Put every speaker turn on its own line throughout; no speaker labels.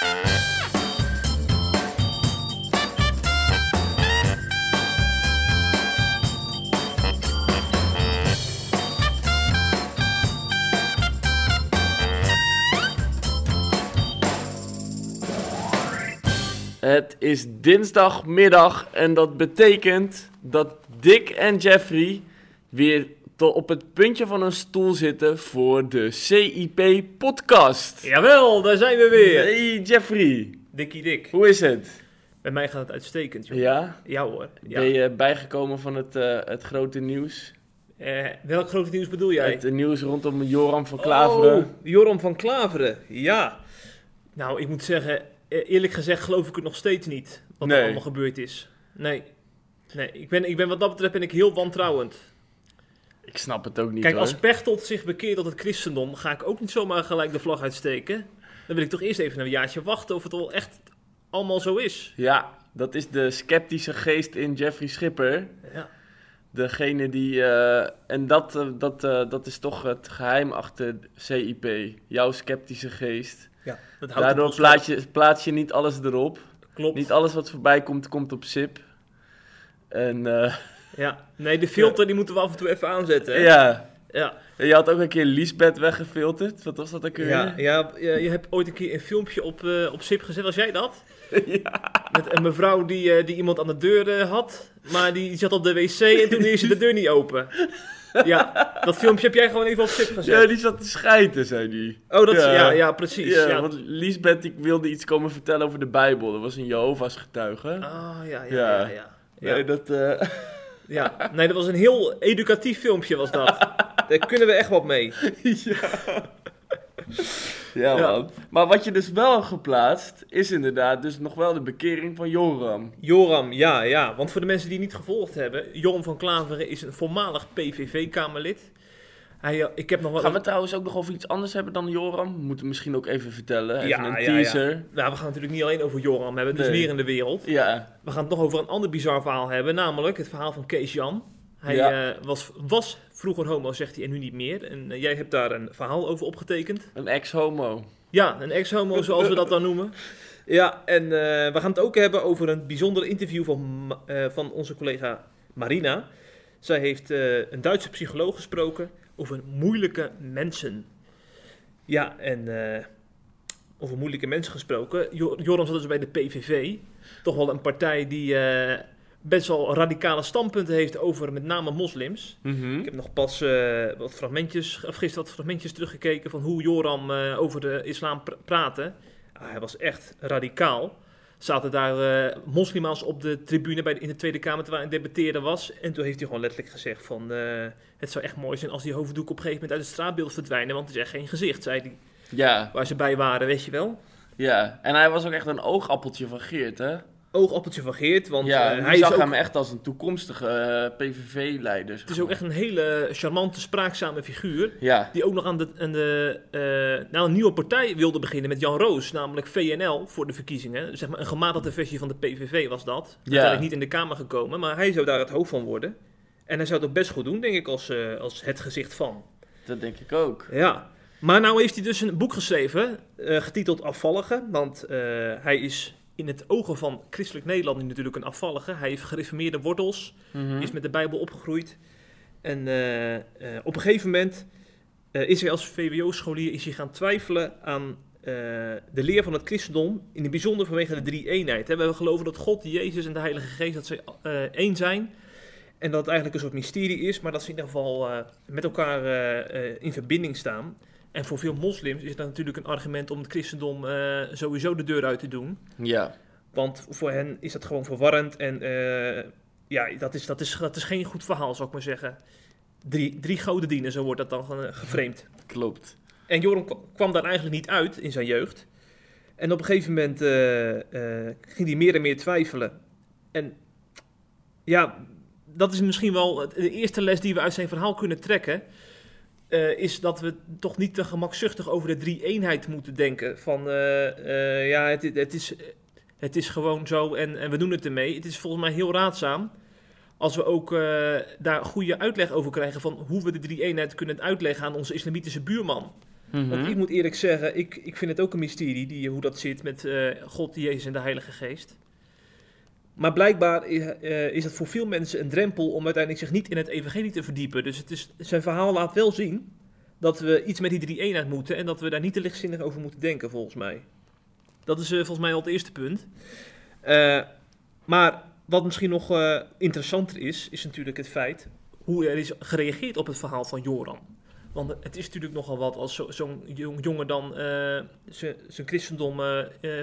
Het is dinsdagmiddag en dat betekent dat Dick en Jeffrey weer tot op het puntje van een stoel zitten voor de CIP-podcast.
Jawel, daar zijn we weer.
Hey Jeffrey,
Dikkie dik.
hoe is het?
Bij mij gaat het uitstekend, joh.
Ja?
Ja hoor. Ja.
Ben je bijgekomen van het, eh, het grote nieuws?
Eh, welk grote nieuws bedoel jij?
Het nieuws rondom Joram van Klaveren.
Oh, Joram van Klaveren, ja. Nou, ik moet zeggen, eh, eerlijk gezegd geloof ik het nog steeds niet. Wat
Nee.
er allemaal gebeurd is. Nee. Nee, ik ben, ik ben wat dat betreft ben ik heel wantrouwend.
Ik snap het ook niet
Kijk,
hoor.
als Pechtold zich bekeert tot het christendom, ga ik ook niet zomaar gelijk de vlag uitsteken. Dan wil ik toch eerst even een jaartje wachten of het wel echt allemaal zo is.
Ja, dat is de sceptische geest in Jeffrey Schipper.
Ja.
Degene die. eh, en dat, eh, dat, eh, dat is toch het geheim achter CIP. Jouw sceptische geest.
ja dat houdt
Daardoor plaats je, plaats je niet alles erop.
Klopt.
Niet alles wat voorbij komt, komt op SIP. En
Ja, nee, de filter die moeten we af en toe even aanzetten. Hè?
ja.
Ja.
Je had ook een keer Liesbeth weggefilterd. Wat was dat ook weer?
Ja, ja, ja, je hebt ooit een keer een filmpje op, eh, op SIP gezet, was jij dat?
ja.
Met een mevrouw die, eh, die iemand aan de deur eh, had, maar die zat op de wc en toen ze de deur niet open. Ja, dat filmpje heb jij gewoon even op SIP
Ja,
gezet.
die zat te schijten, zei die.
Oh, dat is,
Ja.
ja, ja, precies.
Ja,
Ja,
want Liesbeth die wilde iets komen vertellen over de Bijbel. Dat was een Jehovah's getuige.
Ah, ja, ja,
Ja.
ja. ja, ja.
Nee, dat...
Ja. Nee, dat was een heel educatief filmpje was dat. Daar kunnen we echt wat mee.
Ja,
Ja.
man. Maar wat je dus wel geplaatst, is inderdaad dus nog wel de bekering van Joram.
Joram, ja, ja. Want voor de mensen die het niet gevolgd hebben, Joram van Klaveren is een voormalig PVV-kamerlid. Hij, eh, ik heb nog wel...
Gaan we trouwens ook nog over iets anders hebben dan Joram? We moeten misschien ook even vertellen. Even
Ja,
een
ja, ja.
teaser.
Nou, we gaan natuurlijk niet alleen over Joram hebben, dus
Nee.
meer in de wereld.
Ja.
We gaan het nog over een ander bizar verhaal hebben, namelijk het verhaal van Kees Jan. Hij eh, was, was vroeger homo, zegt hij, en nu niet meer. En eh, jij hebt daar een verhaal over opgetekend.
Een ex-homo.
Ja, een ex-homo, zoals we dat dan noemen. Ja, en we gaan het ook hebben over een bijzonder interview van, van onze collega Marina. Zij heeft een Duitse psycholoog gesproken over moeilijke mensen. Ja, en eh, over moeilijke mensen gesproken. Jo- Joram zat dus bij de PVV. Toch wel een partij die eh, best wel radicale standpunten heeft over met name moslims.
Mhm.
Ik heb nog pas eh, wat fragmentjes, of gisteren wat fragmentjes teruggekeken van hoe Joram over de islam pr- praatte. Ah, hij was echt radicaal. Zaten daar eh moslima's op de tribune bij de- in de Tweede Kamer terwijl hij debatteren was. En toen heeft hij gewoon letterlijk gezegd van... eh, het zou echt mooi zijn als die hoofddoek op een gegeven moment uit het straatbeeld verdwijnen. Want het is echt geen gezicht, zei hij.
Ja,
Waar ze bij waren, weet je wel.
ja. En hij was ook echt een oogappeltje van Geert, hè?
Oogappeltje van Geert, want
ja,
eh,
hij zag
ook...
hem echt als een toekomstige eh, PVV-leider.
Het is ook echt een hele charmante, spraakzame figuur.
Ja,
Die ook nog aan, de, aan de, eh, nou, een nieuwe partij wilde beginnen met Jan Roos, namelijk VNL voor de verkiezingen. Zeg maar een gematigde versie van de PVV was dat. Uiteindelijk niet in de Kamer gekomen, maar hij zou daar het hoofd van worden. En hij zou het ook best goed doen, denk ik, als, als het gezicht van.
dat denk ik ook.
Ja. Maar nou heeft hij dus een boek geschreven, getiteld Afvallige. Want hij is in het ogen van christelijk Nederland nu natuurlijk een afvallige. Hij heeft gereformeerde wortels
Mhm.
is met de Bijbel opgegroeid. En eh, eh, op een gegeven moment eh, is hij als VWO-scholier is hij gaan twijfelen aan de leer van het christendom. In het bijzonder vanwege de drie-eenheid. hè. We geloven dat God, Jezus en de Heilige Geest dat ze één zijn. En dat het eigenlijk een soort mysterie is, maar dat ze in ieder geval met elkaar in verbinding staan. En voor veel moslims is dat natuurlijk een argument om het christendom eh, sowieso de deur uit te doen.
Ja,
Want voor hen is dat gewoon verwarrend. En eh, ja, dat is, dat, is, dat is geen goed verhaal, zou ik maar zeggen. Drie, drie goden dienen, zo wordt dat dan ge- geframed.
klopt.
En Joram kwa- kwam daar eigenlijk niet uit in zijn jeugd. En op een gegeven moment eh, ging hij meer en meer twijfelen. En ja, dat is misschien wel de eerste les die we uit zijn verhaal kunnen trekken. Eh, is dat we toch niet te gemakzuchtig over de drie-eenheid moeten denken. Van eh, eh, ja, het, het, is, het is gewoon zo en, en we doen het ermee. Het is volgens mij heel raadzaam als we ook daar goede uitleg over krijgen van hoe we de drie-eenheid kunnen uitleggen aan onze islamitische buurman.
Mhm.
Want ik moet eerlijk zeggen, ik, ik vind het ook een mysterie die, hoe dat zit met God, Jezus en de Heilige Geest. Maar blijkbaar is, eh, is het voor veel mensen een drempel om uiteindelijk zich niet in het evangelie te verdiepen. Dus het is, zijn verhaal laat wel zien dat we iets met die drie eenheid moeten en dat we daar niet te lichtzinnig over moeten denken, volgens mij. Dat is eh, volgens mij al het eerste punt. Eh, maar wat misschien nog interessanter is, is natuurlijk het feit hoe er is gereageerd op het verhaal van Joram. Want het is natuurlijk nogal wat als zo- zo'n jong, jongen dan zijn christendom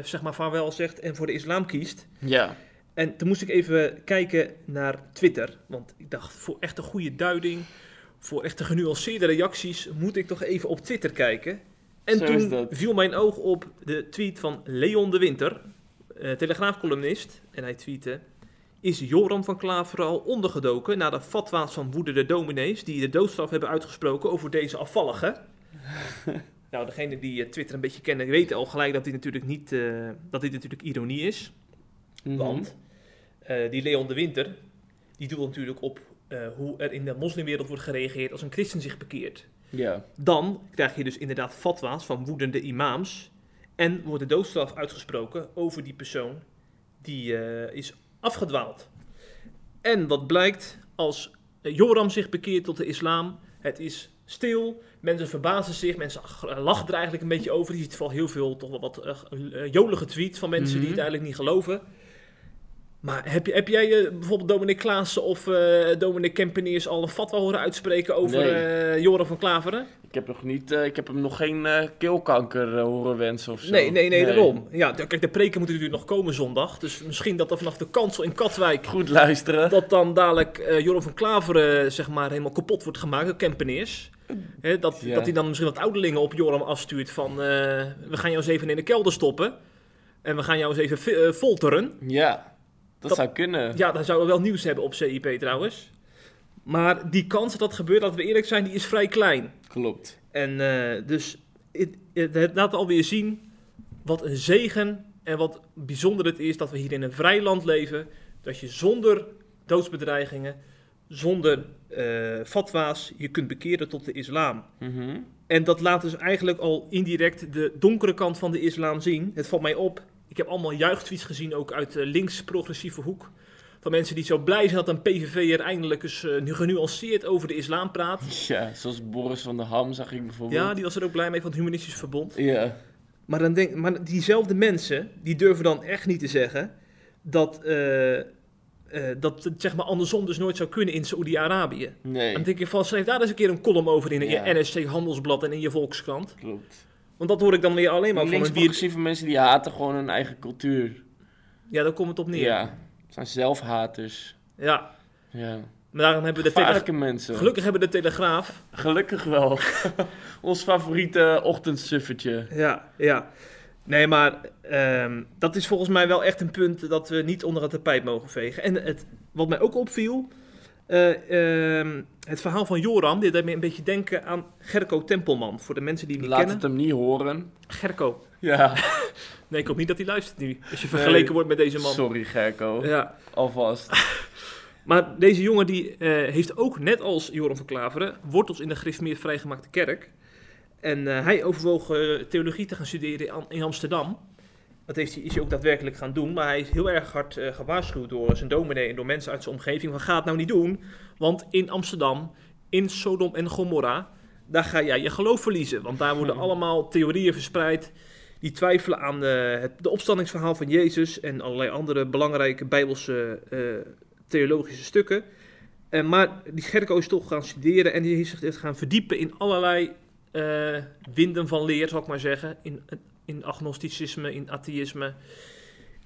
zeg maar vaarwel zegt en voor de islam kiest.
Ja.
En toen moest ik even kijken naar Twitter. Want ik dacht, voor echt een goede duiding, voor echt een genuanceerde reacties, moet ik toch even op Twitter kijken. En
Zo
toen viel mijn oog op de tweet van Leon de Winter, eh, telegraafcolumnist. En hij tweette, is Joram van Klaveren al ondergedoken na de fatwa's van woedende dominees die de doodstraf hebben uitgesproken over deze afvallige? nou, degene die eh, Twitter een beetje kennen weten al gelijk dat dit natuurlijk niet, eh, dat dit natuurlijk ironie is.
Mhm.
Want eh, die Leon de Winter, die doet natuurlijk op eh, hoe er in de moslimwereld wordt gereageerd als een christen zich bekeert.
Ja.
Dan krijg je dus inderdaad fatwa's van woedende imams. En wordt de doodstraf uitgesproken over die persoon die eh, is afgedwaald. En wat blijkt als Joram zich bekeert tot de islam? Het is stil, mensen verbazen zich, mensen ach- lachen er eigenlijk een beetje over. Je ziet vooral heel veel toch wel wat jolige tweets van mensen die
Mhm.
het eigenlijk niet geloven. Maar heb, je, heb jij eh, bijvoorbeeld Dominic Klaassen of eh Dominic Kempeniers al een fatwa horen uitspreken over
Nee.
eh, van Klaveren?
Ik heb, nog niet, ik heb hem nog geen keelkanker horen wensen of zo.
Nee, nee, nee, daarom. Ja, kijk, de preken moeten natuurlijk nog komen zondag. Dus misschien dat er vanaf de kansel in Katwijk...
Goed luisteren.
dat dan dadelijk Joram van Klaveren zeg maar helemaal kapot wordt gemaakt door Kempeneers. Hè, dat,
Ja.
dat hij dan misschien wat ouderlingen op Joram afstuurt van... we gaan jou eens even in de kelder stoppen. En we gaan jou eens even folteren.
Ja, dat,
Dat-
zou kunnen.
Ja, dan zouden we wel nieuws hebben op CIP trouwens. Maar die kans dat dat gebeurt, laten we eerlijk zijn, die is vrij klein.
Klopt.
En eh, dus het, het, het laat alweer zien wat een zegen en wat bijzonder het is dat we hier in een vrij land leven. Dat je zonder doodsbedreigingen, zonder eh fatwa's, je kunt bekeren tot de islam.
Mhm.
En dat laat dus eigenlijk al indirect de donkere kant van de islam zien. Het valt mij op. Ik heb allemaal juichtweets gezien, ook uit de links-progressieve hoek. Van mensen die zo blij zijn dat een PVV'er eindelijk eens nu genuanceerd over de islam praat.
Ja, zoals Boris van der Ham zag ik bijvoorbeeld.
Ja, die was er ook blij mee van het Humanistisch Verbond.
Ja.
Maar, dan denk, maar diezelfde mensen, die durven dan echt niet te zeggen dat, eh, eh, dat het zeg maar andersom dus nooit zou kunnen in Saoedi-Arabië.
Nee,
Dan denk ik van, schrijf daar eens een keer een column over in
Ja.
je NSC Handelsblad en in je Volkskrant.
klopt.
Want dat hoor ik dan weer alleen maar
Die
van een bier...
links-progressieve mensen die haten gewoon hun eigen cultuur.
Ja, daar komt het op neer.
Ja, het zijn zelfhaters.
Ja,
Ja.
maar daarom hebben we de Telegraaf...
Mensen.
Gelukkig hebben we de Telegraaf.
Gelukkig wel. Ons favoriete ochtendsuffertje.
Ja, ja. Nee, maar ehm, dat is volgens mij wel echt een punt dat we niet onder het tapijt mogen vegen. En het, wat mij ook opviel, eh, ehm, het verhaal van Joram, dit deed me een beetje denken aan Gerco Tempelman. Voor de mensen die hem niet
Laat
kennen.
het hem niet horen.
Gerco.
Ja,
Nee, ik hoop niet dat hij luistert nu. Als je vergeleken
Nee.
wordt met deze man.
sorry Gerco.
Ja.
Alvast.
Maar deze jongen die eh, heeft ook, net als Joram van Klaveren, wortels in de gereformeerd vrijgemaakte kerk. En eh, hij overwoog theologie te gaan studeren in Amsterdam. Dat heeft hij, is hij ook daadwerkelijk gaan doen. Maar hij is heel erg hard eh, gewaarschuwd door zijn dominee en door mensen uit zijn omgeving. Van ga het nou niet doen. Want in Amsterdam, in Sodom en Gomorra, daar ga jij je geloof verliezen. Want daar worden
Hmm.
allemaal theorieën verspreid die twijfelen aan eh, het de opstandingsverhaal van Jezus en allerlei andere belangrijke bijbelse eh, theologische stukken. Maar die Gerco is toch gaan studeren en die is zich gaan verdiepen in allerlei winden van leer, zal ik maar zeggen. In, in agnosticisme, in atheïsme.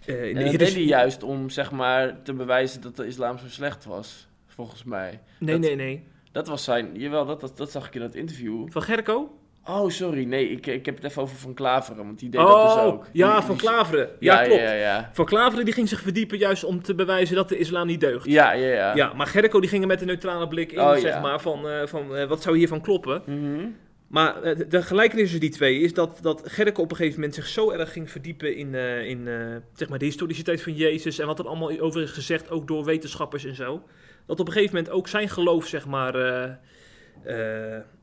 eh, in
En dat
heres-
deed hij juist om zeg maar te bewijzen dat de islam zo slecht was. Volgens mij.
Nee,
dat-
nee, nee.
Dat was zijn... Jawel, dat, dat, dat zag ik in dat interview.
Van Gerco?
Oh, sorry. Nee, ik, ik heb het even over Van Klaveren. Want die deed dat dus ook.
Oh, ja,
Die-
Van Klaveren. Ja,
Ja,
klopt.
Ja, ja,
Van Klaveren die ging zich verdiepen juist om te bewijzen dat de islam niet deugt.
ja. Ja, ja, ja.
Ja, maar Gerco die ging er met een neutrale blik in,
Oh,
zeg
ja.
maar, van, eh, van wat zou hiervan kloppen.
Mhm.
Maar eh, de- gelijkenis tussen die twee is dat, dat Gerke op een gegeven moment zich zo erg ging verdiepen in, eh, in eh, zeg maar de historiciteit van Jezus en wat er allemaal over is gezegd, ook door wetenschappers en zo. Dat op een gegeven moment ook zijn geloof, zeg maar,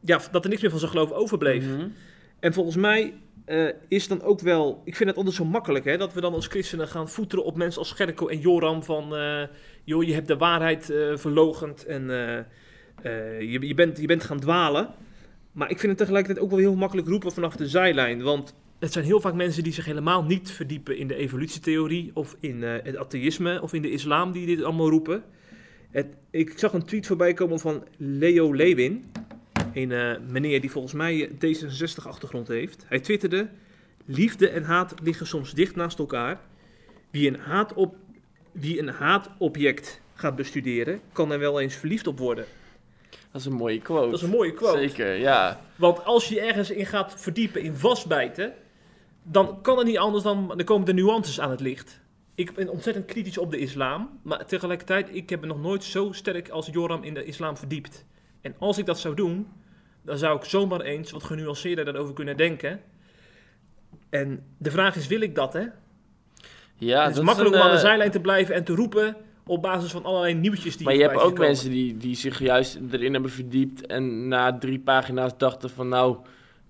ja, dat er niks meer van zijn geloof overbleef.
Mhm.
En volgens mij is dan ook wel... Ik vind het altijd zo makkelijk, hè, dat we dan als christenen gaan voeteren op mensen als Gerco en Joram van... joh, je hebt de waarheid verlogend en je, je, bent, je bent gaan dwalen. Maar ik vind het tegelijkertijd ook wel heel makkelijk roepen vanaf de zijlijn. Want het zijn heel vaak mensen die zich helemaal niet verdiepen in de evolutietheorie... of in eh, het atheïsme of in de islam die dit allemaal roepen. Ik zag een tweet voorbij komen van Leo Lewin... Een eh, meneer die volgens mij D66-achtergrond heeft. Hij twitterde... Liefde en haat liggen soms dicht naast elkaar. Wie een, haatop, wie een haatobject gaat bestuderen, kan er wel eens verliefd op worden.
Dat is een mooie quote.
Dat is een mooie quote.
Zeker, ja.
Want als je ergens in gaat verdiepen, in vastbijten, dan kan het niet anders dan, dan komen de nuances aan het licht. Ik ben ontzettend kritisch op de islam, maar tegelijkertijd, ik heb me nog nooit zo sterk als Joram in de islam verdiept. En als ik dat zou doen, dan zou ik zomaar eens wat genuanceerder daarover kunnen denken. En de vraag is, wil ik dat, hè?
ja
het is
dat
makkelijk
een,
om aan de
eh,
zijlijn te blijven en te roepen op basis van allerlei nieuwtjes die
Maar je hebt ook
komen.
mensen die, die zich juist erin hebben verdiept en na drie pagina's dachten van nou,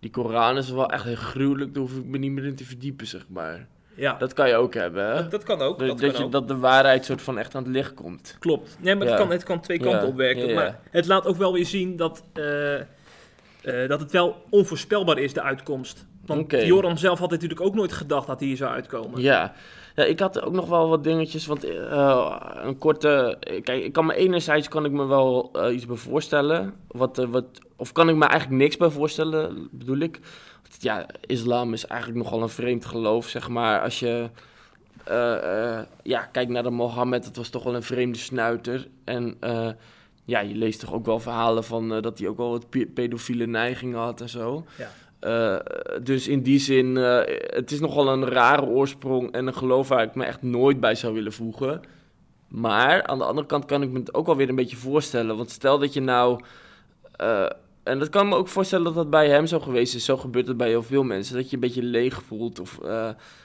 die Koran is wel echt heel gruwelijk, daar hoef ik me niet meer in te verdiepen, zeg maar.
Ja,
Dat kan je ook hebben, hè?
dat, dat kan ook.
dat
Dat,
dat,
kan
je,
ook.
dat de waarheid soort van echt aan het licht komt.
Klopt. Nee, maar
Ja.
het, kan, het kan twee kanten
Ja,
op werken.
ja.
Maar het laat ook wel weer zien dat, eh, eh, dat het wel onvoorspelbaar is, de uitkomst. Want. Joram zelf had natuurlijk ook nooit gedacht dat hij hier zou uitkomen.
Ja. Ja, ik had ook nog wel wat dingetjes, want eh, een korte... Kijk, ik kan me enerzijds kan ik me wel eh, iets bij voorstellen, wat, eh, wat, of kan ik me eigenlijk niks bij voorstellen, bedoel ik. Ja, islam is eigenlijk nogal een vreemd geloof, zeg maar. Als je eh, eh, ja, kijkt naar de Mohammed, dat was toch wel een vreemde snuiter. En eh, ja, je leest toch ook wel verhalen van eh, dat hij ook wel wat pe- pedofiele neigingen had en zo.
Ja.
Eh, dus in die zin, eh, het is nogal een rare oorsprong en een geloof waar ik me echt nooit bij zou willen voegen. Maar aan de andere kant kan ik me het ook wel weer een beetje voorstellen. Want stel dat je nou. eh, en dat kan ik me ook voorstellen dat dat bij hem zo geweest is. Zo gebeurt het bij heel veel mensen. Dat je een beetje leeg voelt of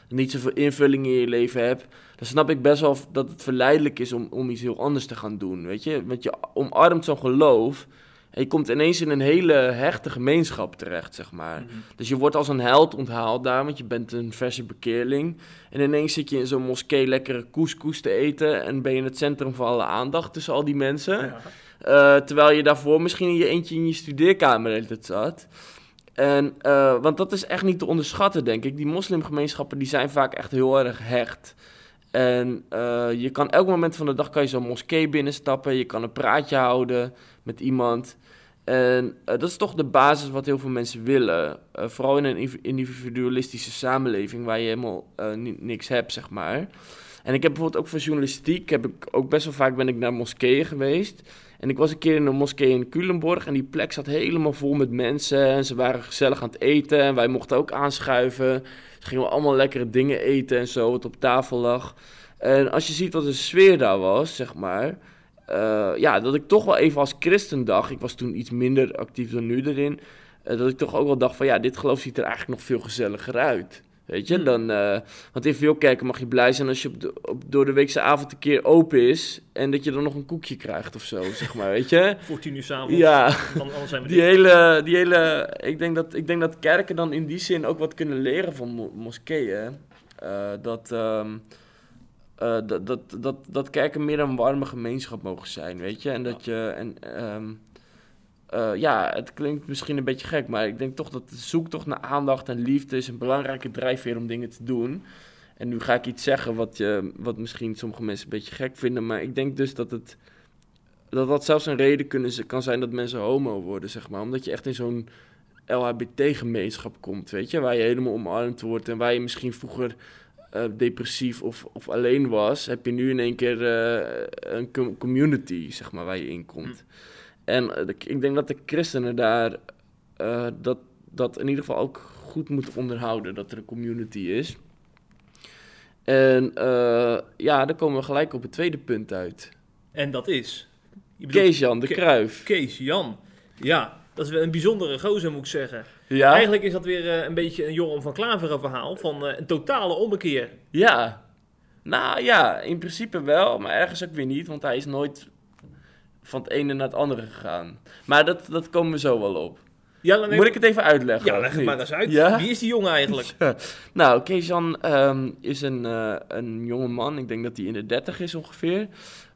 niet zoveel invulling in je leven hebt. Dan snap ik best wel dat het verleidelijk is om, om iets heel anders te gaan doen. Weet je, want je omarmt zo'n geloof. En je komt ineens in een hele hechte gemeenschap terecht, zeg maar.
Mhm.
Dus je wordt als een held onthaald daar, want je bent een verse bekeerling. En ineens zit je in zo'n moskee lekkere couscous te eten... en ben je in het centrum van alle aandacht tussen al die mensen.
Ja.
Eh, terwijl je daarvoor misschien in je eentje in je studeerkamer de zat. En, eh, want dat is echt niet te onderschatten, denk ik. Die moslimgemeenschappen die zijn vaak echt heel erg hecht. En eh, je kan elk moment van de dag kan je zo'n moskee binnenstappen. Je kan een praatje houden met iemand. En eh, dat is toch de basis wat heel veel mensen willen. Eh, vooral in een individualistische samenleving waar je helemaal eh, ni- niks hebt, zeg maar. En ik heb bijvoorbeeld ook voor journalistiek, heb ik ook best wel vaak ben ik naar moskeeën geweest. En ik was een keer in een moskee in Culemborg en die plek zat helemaal vol met mensen. En ze waren gezellig aan het eten en wij mochten ook aanschuiven. Ze gingen allemaal lekkere dingen eten en zo, wat op tafel lag. En als je ziet wat de sfeer daar was, zeg maar... eh, ja, dat ik toch wel even als christen dacht... Ik was toen iets minder actief dan nu erin... eh, dat ik toch ook wel dacht van... Ja, dit geloof ziet er eigenlijk nog veel gezelliger uit. Weet je,
Hmm.
dan... eh, want in veel kerken mag je blij zijn als je op, de, op door de weekse avond een keer open is... en dat je dan nog een koekje krijgt of zo, zeg maar, weet je?
Voor tien uur s'avonds.
Ja,
Dan, zijn we
die hele, die hele, ik denk, dat, ik denk dat kerken dan in die zin ook wat kunnen leren van mo- moskeeën. Dat, ehm, eh, dat, dat, dat, dat kerken meer een warme gemeenschap mogen zijn, weet je. En dat je, en, ehm, eh, ja, het klinkt misschien een beetje gek, maar ik denk toch dat de zoektocht naar aandacht en liefde is een belangrijke drijfveer om dingen te doen. En nu ga ik iets zeggen wat, je, wat misschien sommige mensen een beetje gek vinden, maar ik denk dus dat het dat dat zelfs een reden kunnen, kan zijn dat mensen homo worden, zeg maar. Omdat je echt in zo'n LHBT-gemeenschap komt, weet je. Waar je helemaal omarmd wordt en waar je misschien vroeger eh, depressief of, of alleen was... heb je nu in één keer eh, een com- community, zeg maar, waar je in komt. En eh, de- ik denk dat de christenen daar dat, dat in ieder geval ook goed moeten onderhouden, dat er een community is. En ja, dan komen we gelijk op het tweede punt uit.
En dat is...
Kees-Jan de
Ke-
Kruif.
Kees Jan. Ja, dat is wel een bijzondere gozer, moet ik zeggen.
Ja?
Eigenlijk is dat weer eh, een beetje een Joram van Klaveren verhaal van eh, een totale ommekeer.
Ja. Nou ja, in principe wel, maar ergens ook weer niet, want hij is nooit van het ene naar het andere gegaan. Maar dat, dat komen we zo wel op.
Ja, dan
Moet ik het even uitleggen?
Ja, leg het maar eens uit.
Ja?
Wie is die jongen eigenlijk?
Nou, Kees-Jan ehm, is een, eh een jonge man. Ik denk dat hij in de 30 is ongeveer.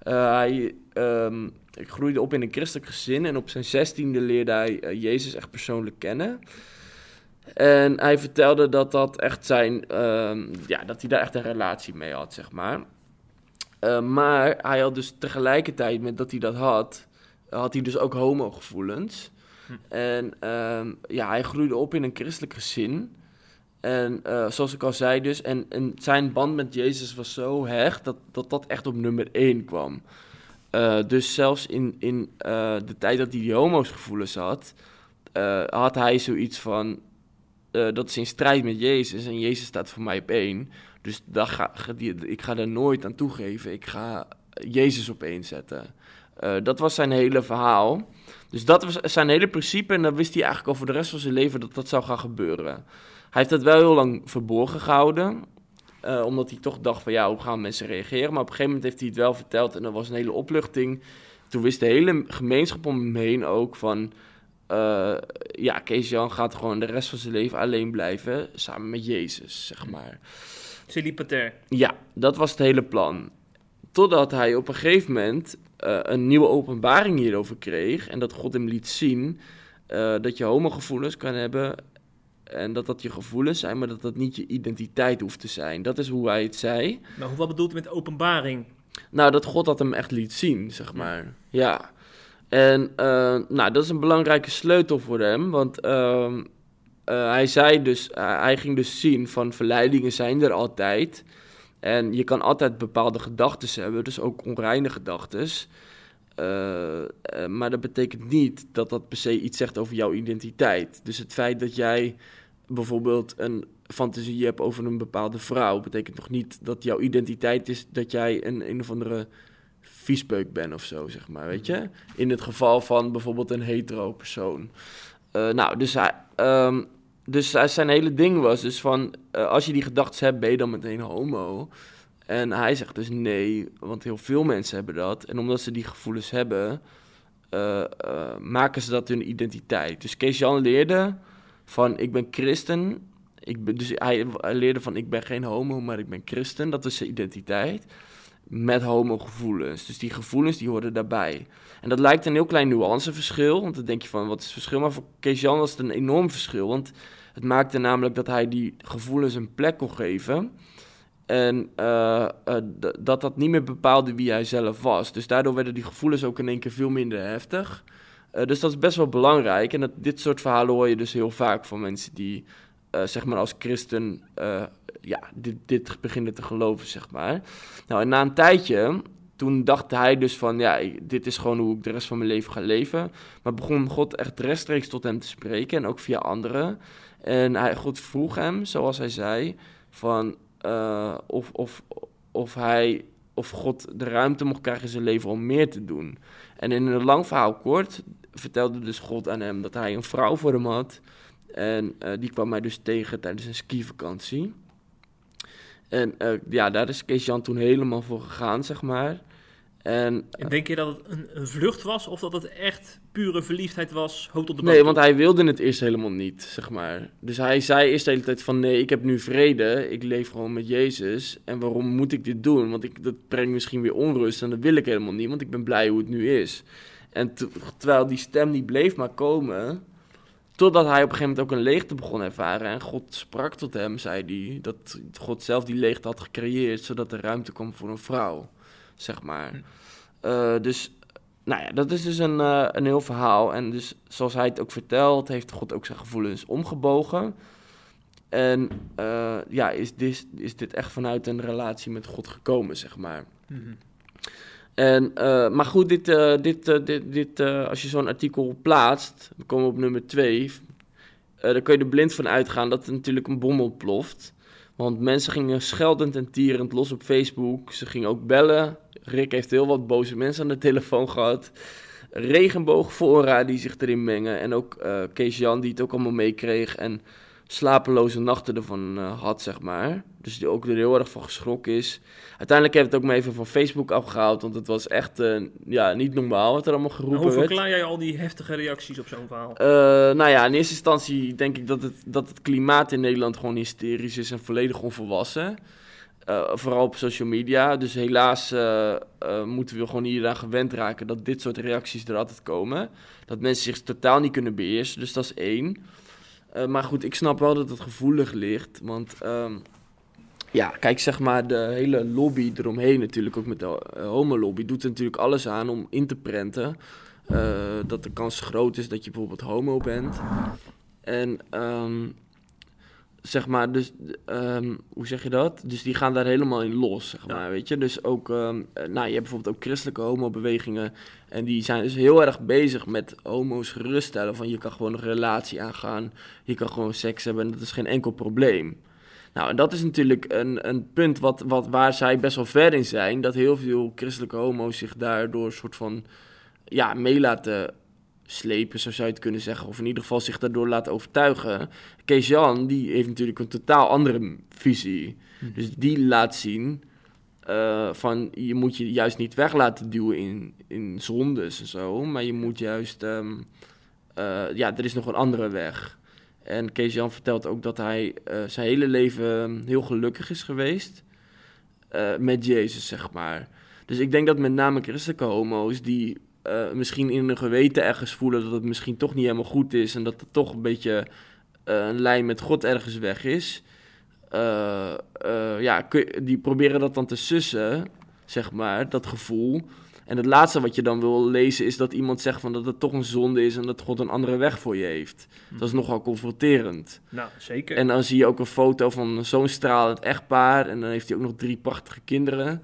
Eh, hij ehm, groeide op in een christelijk gezin en op zijn zestiende leerde hij eh, Jezus echt persoonlijk kennen. En hij vertelde dat dat echt zijn, ehm, ja, dat hij daar echt een relatie mee had, zeg maar. Eh, maar hij had dus tegelijkertijd met dat hij dat had, had hij dus ook homogevoelens.
Hm.
En ehm, ja, hij groeide op in een christelijk gezin. En eh, zoals ik al zei dus, en, zijn band met Jezus was zo hecht dat dat, dat echt op nummer 1 kwam. Eh, dus zelfs in, in eh, de tijd dat hij die homo's gevoelens had, had hij zoiets van, dat is in strijd met Jezus en Jezus staat voor mij op één. Dus ga, ik ga er nooit aan toegeven, ik ga Jezus op één zetten. Dat was zijn hele verhaal. Dus dat was zijn hele principe en dan wist hij eigenlijk al voor de rest van zijn leven dat dat zou gaan gebeuren. Hij heeft dat wel heel lang verborgen gehouden. eh, omdat hij toch dacht van ja, hoe gaan mensen reageren? Maar op een gegeven moment heeft hij het wel verteld en dat was een hele opluchting. Toen wist de hele gemeenschap om hem heen ook van... eh, ja, Kees-Jan gaat gewoon de rest van zijn leven alleen blijven samen met Jezus, zeg maar.
Celibatair.
Ja, dat was het hele plan. Totdat hij op een gegeven moment eh, een nieuwe openbaring hierover kreeg. En dat God hem liet zien dat je homogevoelens kan hebben. En dat dat je gevoelens zijn, maar dat dat niet je identiteit hoeft te zijn. Dat is hoe hij het zei.
Maar hoe- wat bedoelt hij met openbaring?
Nou, dat God dat hem echt liet zien, zeg maar. Ja. En eh, nou, dat is een belangrijke sleutel voor hem, want ehm, eh, hij zei dus, eh, hij ging dus zien van verleidingen zijn er altijd. En je kan altijd bepaalde gedachten hebben, dus ook onreine gedachten. Maar dat betekent niet dat dat per se iets zegt over jouw identiteit. Dus het feit dat jij bijvoorbeeld een fantasie hebt over een bepaalde vrouw, betekent nog niet dat jouw identiteit is dat jij een een of andere viespeuk bent of zo, zeg maar, weet je? In het geval van bijvoorbeeld een hetero persoon. Eh, nou, dus, hij, ehm, dus zijn hele ding was dus van, eh, als je die gedachten hebt, ben je dan meteen homo? En hij zegt dus nee, want heel veel mensen hebben dat. En omdat ze die gevoelens hebben, eh, eh, maken ze dat hun identiteit. Dus Kees-Jan leerde van, ik ben christen. Ik ben, dus hij, leerde van, ik ben geen homo, maar ik ben christen. Dat is zijn identiteit. Met homogevoelens. Dus die gevoelens, die horen daarbij. En dat lijkt een heel klein nuanceverschil. Want dan denk je van, wat is het verschil? Maar voor Kees-Jan was het een enorm verschil. Want het maakte namelijk dat hij die gevoelens een plek kon geven. En eh, eh, dat dat niet meer bepaalde wie hij zelf was. Dus daardoor werden die gevoelens ook in één keer veel minder heftig. Eh, dus dat is best wel belangrijk. En dat, dit soort verhalen hoor je dus heel vaak van mensen die, zeg maar, als christen ja, dit, dit beginnen te geloven, zeg maar. Nou, en na een tijdje, toen dacht hij dus van, ja, dit is gewoon hoe ik de rest van mijn leven ga leven. Maar begon God echt rechtstreeks tot hem te spreken en ook via anderen. En hij, God vroeg hem, zoals hij zei, van eh, of, of, of hij, of God de ruimte mocht krijgen in zijn leven om meer te doen. En in een lang verhaal kort vertelde dus God aan hem dat hij een vrouw voor hem had. En eh, die kwam hij dus tegen tijdens een skivakantie. En eh, ja, daar is Kees-Jan toen helemaal voor gegaan, zeg maar. En
En denk je dat het een, een vlucht was of dat het echt pure verliefdheid was? Hoog tot de
Nee, want hij wilde het eerst helemaal niet, zeg maar. Dus hij zei eerst de hele tijd van... nee, ik heb nu vrede, ik leef gewoon met Jezus. En waarom moet ik dit doen? Want ik, dat brengt misschien weer onrust en dat wil ik helemaal niet... want ik ben blij hoe het nu is. En te- terwijl die stem die bleef maar komen... totdat hij op een gegeven moment ook een leegte begon ervaren... en God sprak tot hem, zei hij... dat God zelf die leegte had gecreëerd... zodat er ruimte kwam voor een vrouw, zeg maar.
Hm.
Eh, dus nou ja, dat is dus een, eh, een heel verhaal. En dus zoals hij het ook vertelt, heeft God ook zijn gevoelens omgebogen. En eh, ja, is dit, is dit echt vanuit een relatie met God gekomen, zeg maar.
Mhm.
En, maar goed, dit, dit, dit, dit, als je zo'n artikel plaatst, dan komen we op nummer twee. eh, dan kun je er blind van uitgaan dat er natuurlijk een bom ontploft. Want mensen gingen scheldend en tierend los op Facebook. Ze gingen ook bellen. Rick heeft heel wat boze mensen aan de telefoon gehad. Regenboogfora die zich erin mengen. En ook eh Kees Jan die het ook allemaal meekreeg. En slapeloze nachten ervan uh, had, zeg maar. Dus die ook er heel erg van geschrokken is. Uiteindelijk heb ik het ook maar even van Facebook afgehaald, want het was echt uh, ja, niet normaal wat er allemaal geroepen
werd.
Hoe
verklaar jij al die heftige reacties op zo'n verhaal?
Uh, nou ja, in eerste instantie denk ik dat het, dat het klimaat in Nederland gewoon hysterisch is en volledig onvolwassen. Vooral op social media. Dus helaas moeten we gewoon hieraan gewend raken dat dit soort reacties er altijd komen. Dat mensen zich totaal niet kunnen beheersen. Dus dat is één. Maar goed, ik snap wel dat het gevoelig ligt. Want um, ja, kijk, zeg maar, de hele lobby eromheen natuurlijk, ook met de homolobby, doet er natuurlijk alles aan om in te prenten. dat de kans groot is dat je bijvoorbeeld homo bent. En um, zeg maar, dus, um, hoe zeg je dat? Dus die gaan daar helemaal in los, zeg maar, ja. weet je. Dus ook, um, nou, je hebt bijvoorbeeld ook christelijke homobewegingen en die zijn dus heel erg bezig met homo's geruststellen van je kan gewoon een relatie aangaan, je kan gewoon seks hebben en dat is geen enkel probleem. Nou, en dat is natuurlijk een, een punt wat, wat, waar zij best wel ver in zijn, dat heel veel christelijke homo's zich daardoor een soort van, ja, mee laten slepen, zo zou je het kunnen zeggen. Of in ieder geval zich daardoor laten overtuigen. Kees Jan, die heeft natuurlijk een totaal andere visie.
Hm.
Dus die laat zien uh, van je moet je juist niet weg laten duwen in, in zondes en zo. Maar je moet juist, um, uh, ja, er is nog een andere weg. En Kees Jan vertelt ook dat hij uh, zijn hele leven heel gelukkig is geweest. met Jezus, zeg maar. Dus ik denk dat met name christelijke homo's die uh, misschien in hun geweten ergens voelen dat het misschien toch niet helemaal goed is en dat er toch een beetje uh, een lijn met God ergens weg is. Uh, ja, die proberen dat dan te sussen, zeg maar, dat gevoel. En het laatste wat je dan wil lezen is dat iemand zegt van dat het toch een zonde is en dat God een andere weg voor je heeft.
Hm.
Dat is nogal confronterend.
Nou, zeker.
En dan zie je ook een foto van zo'n stralend echtpaar en dan heeft hij ook nog drie prachtige kinderen.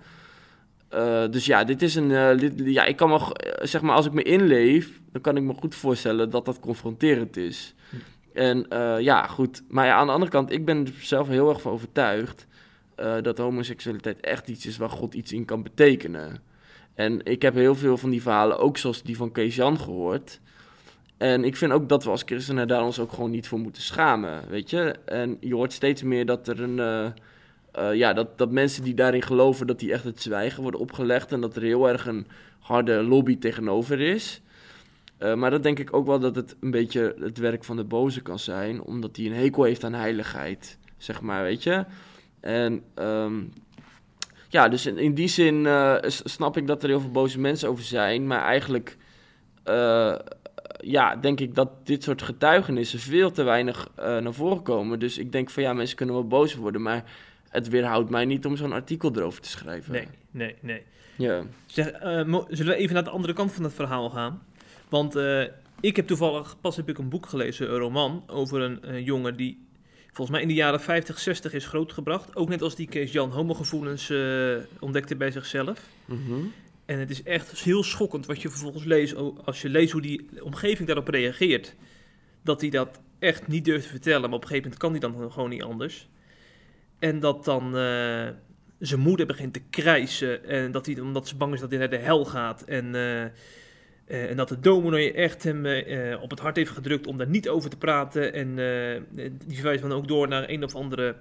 Uh, dus ja, dit is een. Dit, ja, ik kan me, zeg maar, als ik me inleef, dan kan ik me goed voorstellen dat dat confronterend is. En ja, goed. Maar ja, aan de andere kant, ik ben er zelf heel erg van overtuigd dat homoseksualiteit echt iets is waar God iets in kan betekenen. En ik heb heel veel van die verhalen, ook zoals die van Kees Jan, gehoord. En ik vind ook dat we als christenen daar ons ook gewoon niet voor moeten schamen, weet je. En je hoort steeds meer dat er een. Uh, ja, dat, dat mensen die daarin geloven, dat die echt het zwijgen worden opgelegd. En dat er heel erg een harde lobby tegenover is. Uh, maar dat denk ik ook wel dat het een beetje het werk van de boze kan zijn. Omdat hij een hekel heeft aan heiligheid, zeg maar, weet je. En um, ja, dus in, in die zin uh, snap ik dat er heel veel boze mensen over zijn. Maar eigenlijk, ja, denk ik dat dit soort getuigenissen veel te weinig naar voren komen. Dus ik denk van ja, mensen kunnen wel boos worden, maar het weerhoudt mij niet om zo'n artikel erover te schrijven.
Nee, nee, nee.
Ja.
Zeg, uh, zullen we even naar de andere kant van het verhaal gaan? Want uh, ik heb toevallig, pas heb ik een boek gelezen, een roman, over een, een jongen die volgens mij in de jaren 50, 60 is grootgebracht. Ook net als die Kees Jan homogevoelens uh, ontdekte bij zichzelf.
Mm -hmm.
En het is echt heel schokkend wat je vervolgens leest, als je leest hoe die omgeving daarop reageert. Dat hij dat echt niet durft te vertellen, maar op een gegeven moment kan hij dan gewoon niet anders. En dat dan uh, zijn moeder begint te krijsen. En dat hij, omdat ze bang is dat hij naar de hel gaat. En, uh, uh, en dat de dominee echt hem op het hart heeft gedrukt om daar niet over te praten. En die verwijst dan ook door naar een of andere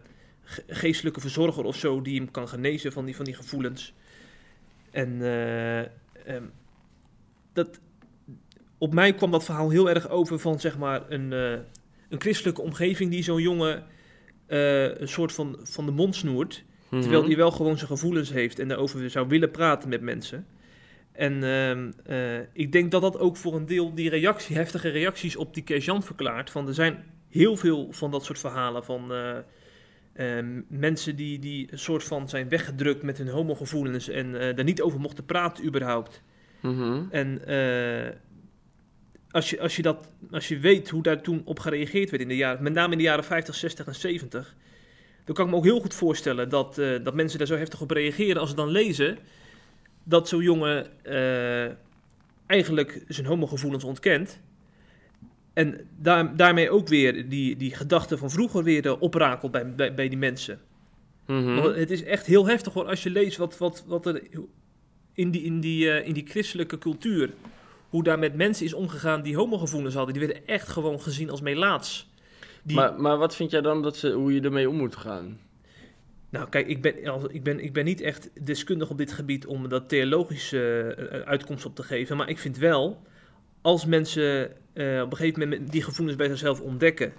geestelijke verzorger of zo. Die hem kan genezen van die, van die gevoelens. En um, dat, op mij kwam dat verhaal heel erg over van zeg maar een, een christelijke omgeving die zo'n jongen uh, een soort van, van de mond snoert.
Mhm.
Terwijl hij wel gewoon zijn gevoelens heeft en daarover zou willen praten met mensen. En uh, ik denk dat dat ook voor een deel die reactie, heftige reacties op die Kejan verklaart. Van er zijn heel veel van dat soort verhalen van uh, mensen die, die een soort van zijn weggedrukt met hun homogevoelens en daar niet over mochten praten überhaupt.
Mm -hmm.
En als je, als, je dat, als je weet hoe daar toen op gereageerd werd, in de jaren, met name in de jaren 50, 60 en 70, dan kan ik me ook heel goed voorstellen dat, uh, dat mensen daar zo heftig op reageren als ze dan lezen dat zo'n jongen uh, eigenlijk zijn homogevoelens ontkent. En daar, daarmee ook weer die, die gedachten van vroeger weer uh, oprakelt bij, bij, bij, die mensen.
Mm -hmm.
Want het is echt heel heftig hoor, als je leest wat, wat, wat er in die, in, die, in die christelijke cultuur hoe daar met mensen is omgegaan die homogevoelens hadden. Die werden echt gewoon gezien als melaats. Die,
Maar, maar wat vind jij dan dat ze, hoe je ermee om moet gaan?
Nou, kijk, ik ben, ik, ben, ik ben niet echt deskundig op dit gebied om dat theologische eh, uitkomst op te geven. Maar ik vind wel, als mensen eh, op een gegeven moment die gevoelens bij zichzelf ontdekken.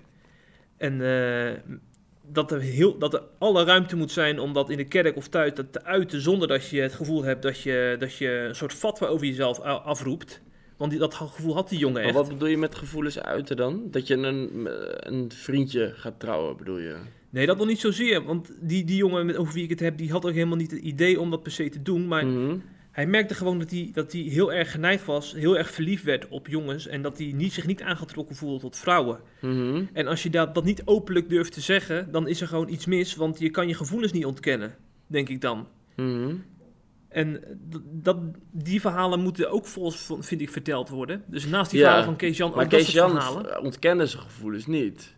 En eh, dat, er heel, dat er alle ruimte moet zijn om dat in de kerk of thuis dat te uiten. Zonder dat je het gevoel hebt dat je, dat je een soort fatwa over jezelf afroept. Want die, dat gevoel had die jongen
Maar
echt.
wat bedoel je met gevoelens uiten dan? Dat je een, een vriendje gaat trouwen, bedoel je?
Nee, dat nog niet zozeer. Want die, die jongen met- over wie ik het heb, die had ook helemaal niet het idee om dat per se te doen. Maar
Mhm.
Hij merkte gewoon dat hij, dat hij heel erg geneigd was, heel erg verliefd werd op jongens en dat hij niet, zich niet aangetrokken voelde tot vrouwen.
Mhm.
En als je dat, dat niet openlijk durft te zeggen, dan is er gewoon iets mis, want je kan je gevoelens niet ontkennen, denk ik dan.
Mhm.
En dat, die verhalen moeten ook volgens, vind ik, verteld worden. Dus naast die
Ja,
verhalen van Kees Jan,
Maar
ook dat
Kees
soort
Jan
verhalen.
ontkende zijn gevoelens niet.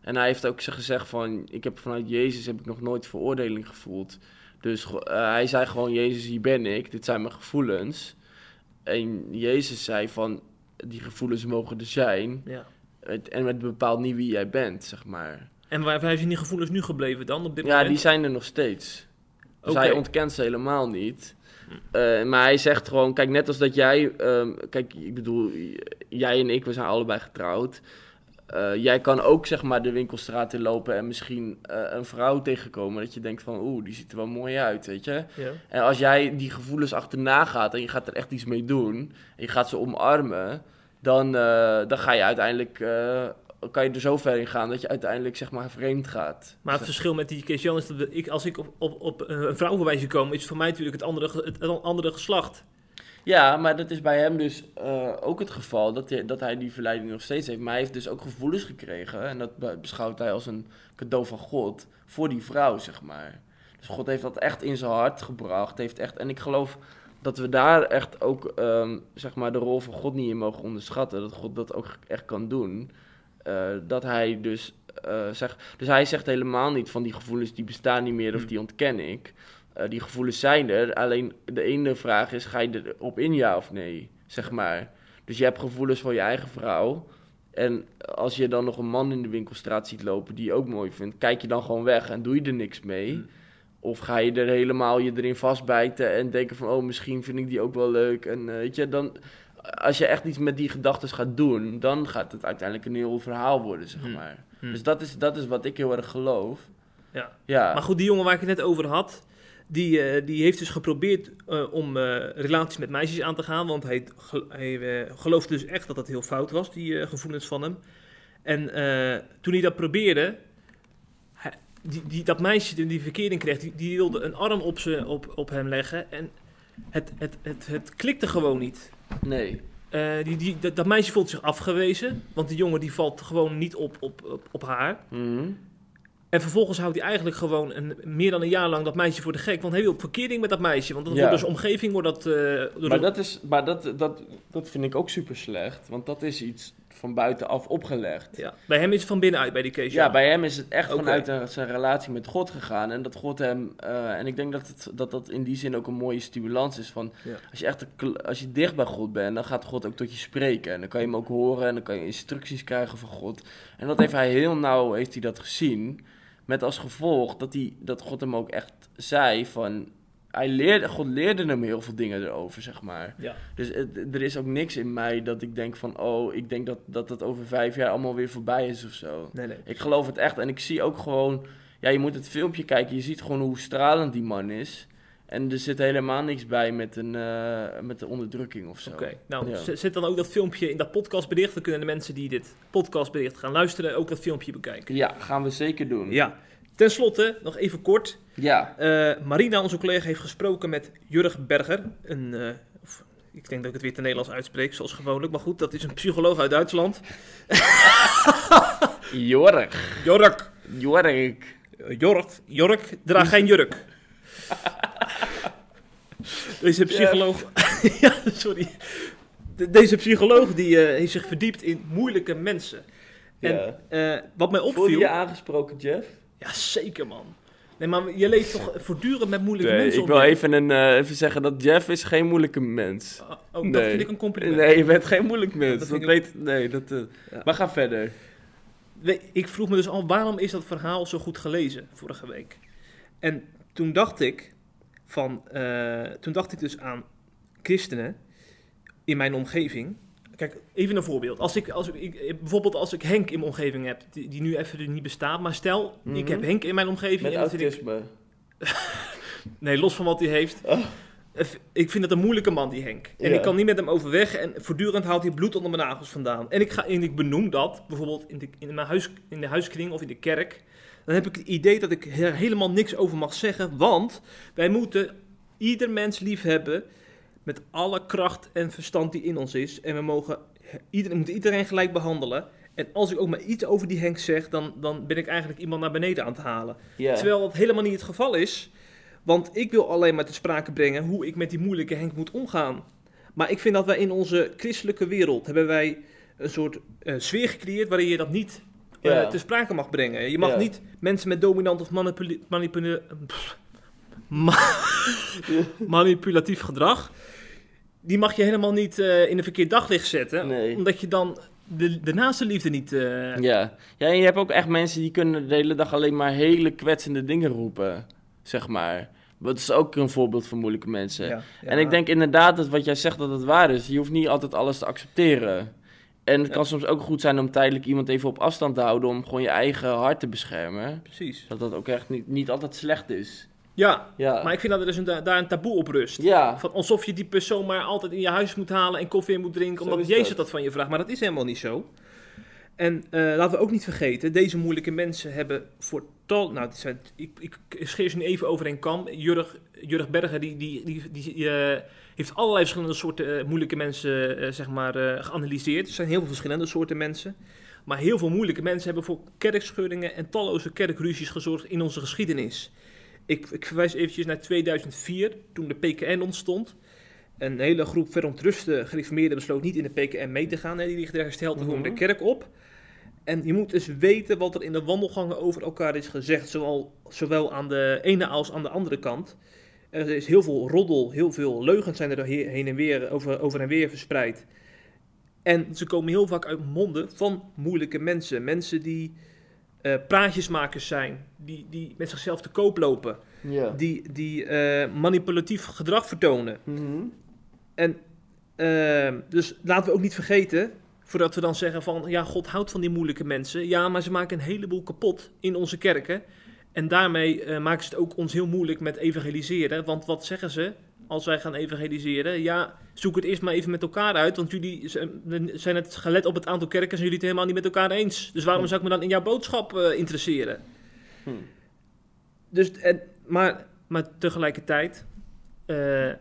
En hij heeft ook gezegd van, ik heb vanuit Jezus heb ik nog nooit veroordeling gevoeld. Dus eh, hij zei gewoon, Jezus, hier ben ik, dit zijn mijn gevoelens. En Jezus zei van, die gevoelens mogen er zijn.
Ja.
Het- En het bepaalt niet wie jij bent, zeg maar.
En waar, waar zijn die gevoelens nu gebleven dan op dit
Ja,
moment?
die zijn er nog steeds. Dus
Oké.
hij ontkent ze helemaal niet. Eh, maar hij zegt gewoon, kijk, net als dat jij... ehm, kijk, ik bedoel, jij en ik, we zijn allebei getrouwd. Eh, jij kan ook, zeg maar, de winkelstraat in lopen en misschien eh, een vrouw tegenkomen. Dat je denkt van, oeh, die ziet er wel mooi uit, weet je.
Ja.
En als jij die gevoelens achterna gaat en je gaat er echt iets mee doen... en je gaat ze omarmen, dan, dan ga je uiteindelijk... kan je er zo ver in gaan dat je uiteindelijk, zeg maar, vreemd gaat.
Maar het verschil met die Kees Jan is dat ik, als ik op, op, op eh, een vrouw voorbij zie komen, is voor mij natuurlijk het andere, het andere geslacht.
Ja, maar dat is bij hem dus eh, ook het geval dat hij, dat hij die verleiding nog steeds heeft. Maar hij heeft dus ook gevoelens gekregen. En dat be- beschouwt hij als een cadeau van God voor die vrouw, zeg maar. Dus God heeft dat echt in zijn hart gebracht. Heeft echt, en ik geloof dat we daar echt ook ehm, zeg maar de rol van God niet in mogen onderschatten. Dat God dat ook echt kan doen. Eh, dat hij dus eh, zegt. Dus hij zegt helemaal niet van die gevoelens die bestaan niet meer of
Hmm.
die ontken ik. Eh, die gevoelens zijn er. Alleen de ene vraag is: ga je erop in ja of nee? Zeg maar. Dus je hebt gevoelens voor je eigen vrouw. En als je dan nog een man in de winkelstraat ziet lopen die je ook mooi vindt, kijk je dan gewoon weg en doe je er niks mee?
Hmm.
Of ga je er helemaal je erin vastbijten en denken van, oh, misschien vind ik die ook wel leuk. En eh, weet je, dan, als je echt iets met die gedachten gaat doen, dan gaat het uiteindelijk een heel verhaal worden, zeg
Hmm.
maar.
Hmm.
Dus dat is, dat is wat ik heel erg geloof.
Ja.
Ja.
Maar goed, die jongen waar ik het net over had, die, eh, die heeft dus geprobeerd eh, om eh, relaties met meisjes aan te gaan. Want hij, hij geloofde dus echt dat dat heel fout was, die gevoelens van hem. En toen hij dat probeerde, hij- die, die, dat meisje die die verkering kreeg, die, die wilde een arm op, ze, op, op hem leggen. En het, het, het, het klikte gewoon niet.
Nee.
Eh, die, die, dat, dat meisje voelt zich afgewezen, want die jongen die valt gewoon niet op, op, op, op haar.
Mhm.
En vervolgens houdt hij eigenlijk gewoon een, meer dan een jaar lang dat meisje voor de gek. Want hij wil op verkering met dat meisje. Want dat
Ja.
wordt dus omgeving wordt dat... eh,
Maar, dat, is, maar dat, dat, dat vind ik ook super slecht, want dat is iets van buitenaf opgelegd.
ja. Bij hem is het van binnenuit bij die Kees.
Ja, bij hem is het echt vanuit zijn relatie met God gegaan. En dat God hem. eh, en ik denk dat, het, dat dat in die zin ook een mooie stimulans is. Van
Ja.
als je echt als je dicht bij God bent, dan gaat God ook tot je spreken. En dan kan je hem ook horen en dan kan je instructies krijgen van God. En dat heeft hij heel nauw heeft hij dat gezien. Met als gevolg dat, hij, dat God hem ook echt zei van. Hij leerde, God leerde hem heel veel dingen erover, zeg maar.
Ja.
Dus het- er is ook niks in mij dat ik denk van, oh, ik denk dat, dat het over vijf jaar allemaal weer voorbij is of zo.
Nee, nee.
Ik geloof het echt. En ik zie ook gewoon... Ja, je moet het filmpje kijken. Je ziet gewoon hoe stralend die man is. En er zit helemaal niks bij met een, eh, met de onderdrukking of zo.
Oké, nou
Ja.
z- zet dan ook dat filmpje in dat podcastbericht. Dan kunnen de mensen die dit podcastbericht gaan luisteren ook dat filmpje bekijken.
Ja, gaan we zeker doen.
Ja. Ten slotte, nog even kort.
Ja.
Eh, Marina, onze collega, heeft gesproken met Jurg Berger. Een, eh, of, ik denk dat ik het weer te Nederlands uitspreek, zoals gewoonlijk. Maar goed, dat is een psycholoog uit Duitsland.
Jorg.
Jorg.
Jorg.
Jorg, Jorg, draag geen jurk. Deze psycholoog... ja, sorry. De- deze psycholoog die, eh, heeft zich verdiept in moeilijke mensen. En
Ja.
wat mij opviel...
je aangesproken, Jeff?
Ja, zeker man. Nee, maar je leeft toch voortdurend met moeilijke
Nee,
mensen
ik wil even, een, eh, even zeggen dat Jeff is geen moeilijke mens.
Oh, oh, dat
Nee.
vind ik een compliment.
Nee, je bent geen moeilijk mens.
Dat
Dat,
ik
weet... Nee, dat... eh,
Ja.
Maar ga verder.
we- ik vroeg me dus al, waarom is dat verhaal zo goed gelezen vorige week? En toen dacht ik van, eh, toen dacht ik dus aan christenen in mijn omgeving. Kijk, even een voorbeeld. Als ik, als ik, bijvoorbeeld als ik Henk in mijn omgeving heb, die, die nu even niet bestaat, maar stel, ik
Mhm.
heb Henk in mijn omgeving.
Met
en zit ik-
autisme.
Nee, los van wat hij heeft.
Oh.
Ik vind het een moeilijke man, die Henk. En
Ja.
ik kan niet met hem overweg en voortdurend haalt hij bloed onder mijn nagels vandaan. En ik, ga, en ik benoem dat, bijvoorbeeld in de, in, mijn huis, in de huiskring of in de kerk. Dan heb ik het idee dat ik er helemaal niks over mag zeggen, want wij moeten ieder mens lief hebben met alle kracht en verstand die in ons is. En we mogen iedereen, moeten iedereen gelijk behandelen. En als ik ook maar iets over die Henk zeg, dan, dan ben ik eigenlijk iemand naar beneden aan het halen. Terwijl dat helemaal niet het geval is. Want ik wil alleen maar te sprake brengen hoe ik met die moeilijke Henk moet omgaan. Maar ik vind dat wij in onze christelijke wereld hebben wij een soort eh, sfeer gecreëerd waarin je dat niet eh, te sprake mag brengen. Je mag niet mensen met dominant of manipule- pff, ma- manipulatief gedrag, die mag je helemaal niet eh, in een verkeerd daglicht zetten.
Nee.
Omdat je dan de, de naaste liefde niet... eh,
Ja. ja, en je hebt ook echt mensen die kunnen de hele dag alleen maar hele kwetsende dingen roepen, zeg maar. Dat is ook een voorbeeld van moeilijke mensen.
ja,
En ik denk inderdaad dat wat jij zegt dat het waar is. Je hoeft niet altijd alles te accepteren. En het
Ja.
kan soms ook goed zijn om tijdelijk iemand even op afstand te houden om gewoon je eigen hart te beschermen.
Precies.
Dat dat ook echt niet, niet altijd slecht is.
Ja,
Ja.
maar ik vind dat er dus een, daar een taboe op rust.
ja.
Van alsof je die persoon maar altijd in je huis moet halen en koffie in moet drinken,
Zo
omdat Jezus
dat.
dat van je vraagt. Maar dat is helemaal niet zo. En eh, laten we ook niet vergeten, deze moeilijke mensen hebben voor tal... Nou, zijn, ik, ik scheer ze nu even over een kam. Jurg, Jurg Berger, die, die, die, die eh, heeft allerlei verschillende soorten eh, moeilijke mensen zeg maar, geanalyseerd. Er zijn heel veel verschillende soorten mensen. Maar heel veel moeilijke mensen hebben voor kerkscheuringen en talloze kerkruzies gezorgd in onze geschiedenis. Ik, ik verwijs eventjes naar 2004, toen de PKN ontstond. Een hele groep verontruste gereformeerden besloot niet in de PKN mee te gaan. Hè. Die liggen er hersteld te
Mhm.
de kerk op. En je moet dus weten wat er in de wandelgangen over elkaar is gezegd. Zowel, zowel aan de ene als aan de andere kant. Er is heel veel roddel, heel veel leugens zijn er he- heen en weer, over, over en weer verspreid. En ze komen heel vaak uit monden van moeilijke mensen. Mensen die eh, praatjesmakers zijn, die, die met zichzelf te koop lopen, die, die eh, manipulatief gedrag vertonen.
Mhm.
En eh, dus laten we ook niet vergeten, voordat we dan zeggen van ja, God houdt van die moeilijke mensen. Ja, maar ze maken een heleboel kapot in onze kerken. En daarmee eh, maken ze het ook ons heel moeilijk met evangeliseren. Want wat zeggen ze als wij gaan evangeliseren? Ja, zoek het eerst maar even met elkaar uit. Want jullie zijn- het gelet op het aantal kerken, zijn jullie het helemaal niet met elkaar eens. Dus waarom
Hm.
zou ik me dan in jouw boodschap eh, interesseren?
Hm.
Dus, en, maar, maar tegelijkertijd eh,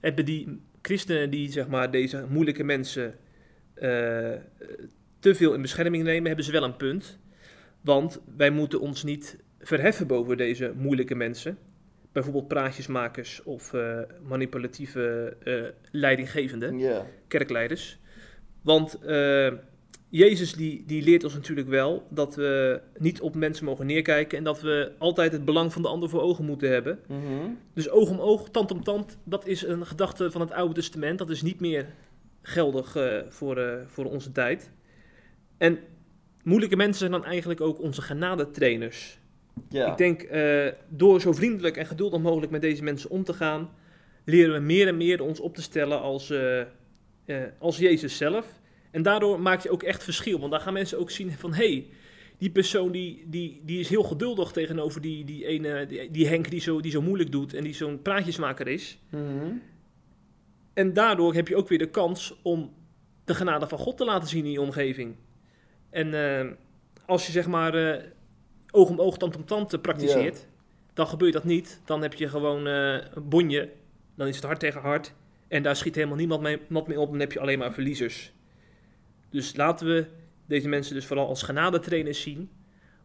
hebben die christenen die zeg maar, deze moeilijke mensen eh, te veel in bescherming nemen, hebben ze wel een punt. Want wij moeten ons niet verheffen boven deze moeilijke mensen. Bijvoorbeeld praatjesmakers of eh, manipulatieve eh, leidinggevenden kerkleiders. Want eh, Jezus die, die leert ons natuurlijk wel dat we niet op mensen mogen neerkijken en dat we altijd het belang van de ander voor ogen moeten hebben.
Mhm.
Dus oog om oog, tand om tand, dat is een gedachte van het Oude Testament. Dat is niet meer geldig voor, voor onze tijd. En moeilijke mensen zijn dan eigenlijk ook onze genadetrainers.
Ja.
Ik denk, eh, door zo vriendelijk en geduldig mogelijk met deze mensen om te gaan, leren we meer en meer ons op te stellen als, eh, eh, als Jezus zelf. En daardoor maak je ook echt verschil. Want dan gaan mensen ook zien van, hé, hey, die persoon die, die, die is heel geduldig tegenover die, die ene, die, die Henk die zo, die zo moeilijk doet en die zo'n praatjesmaker is.
Mhm.
En daardoor heb je ook weer de kans om de genade van God te laten zien in je omgeving. En als je zeg maar oog om oog, tand om tand praktiseert, dan gebeurt dat niet. Dan heb je gewoon eh, een bonje, dan is het hard tegen hard. En daar schiet helemaal niemand mee, mee op, dan heb je alleen maar verliezers. Dus laten we deze mensen dus vooral als genadetrainers zien.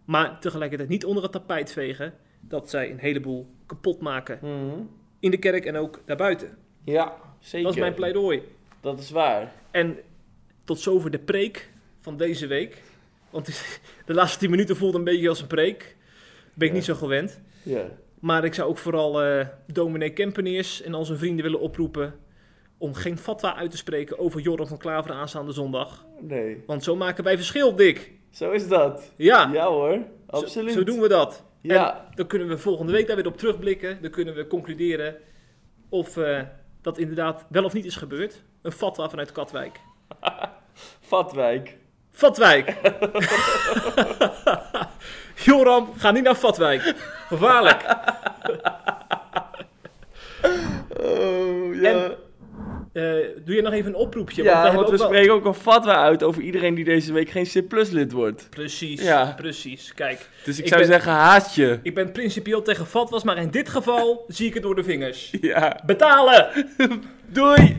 Maar tegelijkertijd niet onder het tapijt vegen dat zij een heleboel kapot maken.
Mhm.
In de kerk en ook daarbuiten.
Ja, zeker.
Dat is mijn pleidooi.
Dat is waar.
En tot zover de preek van deze week. Want de laatste 10 minuten voelt een beetje als een preek. Ben ik
Ja.
niet zo gewend.
Ja.
Maar ik zou ook vooral eh dominee en al zijn vrienden willen oproepen... om geen fatwa uit te spreken over Joran van Klaveren aanstaande zondag.
Nee.
Want zo maken wij verschil, Dick.
Zo is dat.
Ja,
Ja hoor, absoluut.
Zo, doen we dat.
Ja,
Dan kunnen we volgende week daar weer op terugblikken. Dan kunnen we concluderen of eh, dat inderdaad wel of niet is gebeurd. Een fatwa vanuit Katwijk.
Vatwijk.
Fatwijk! Joram, ga niet naar Fatwijk. Gevaarlijk.
Oh, ja.
En- Eh, doe je nog even een oproepje?
ja, want we
wel-
spreken ook een fatwa uit over iedereen die deze week geen C lid wordt.
Precies,
Ja.
precies. Kijk,
Dus ik,
Ik
zou
ben-
zeggen, haast je.
ik ben principieel tegen fatwas, maar in dit geval zie ik het door de vingers.
Ja.
Betalen!
Doei!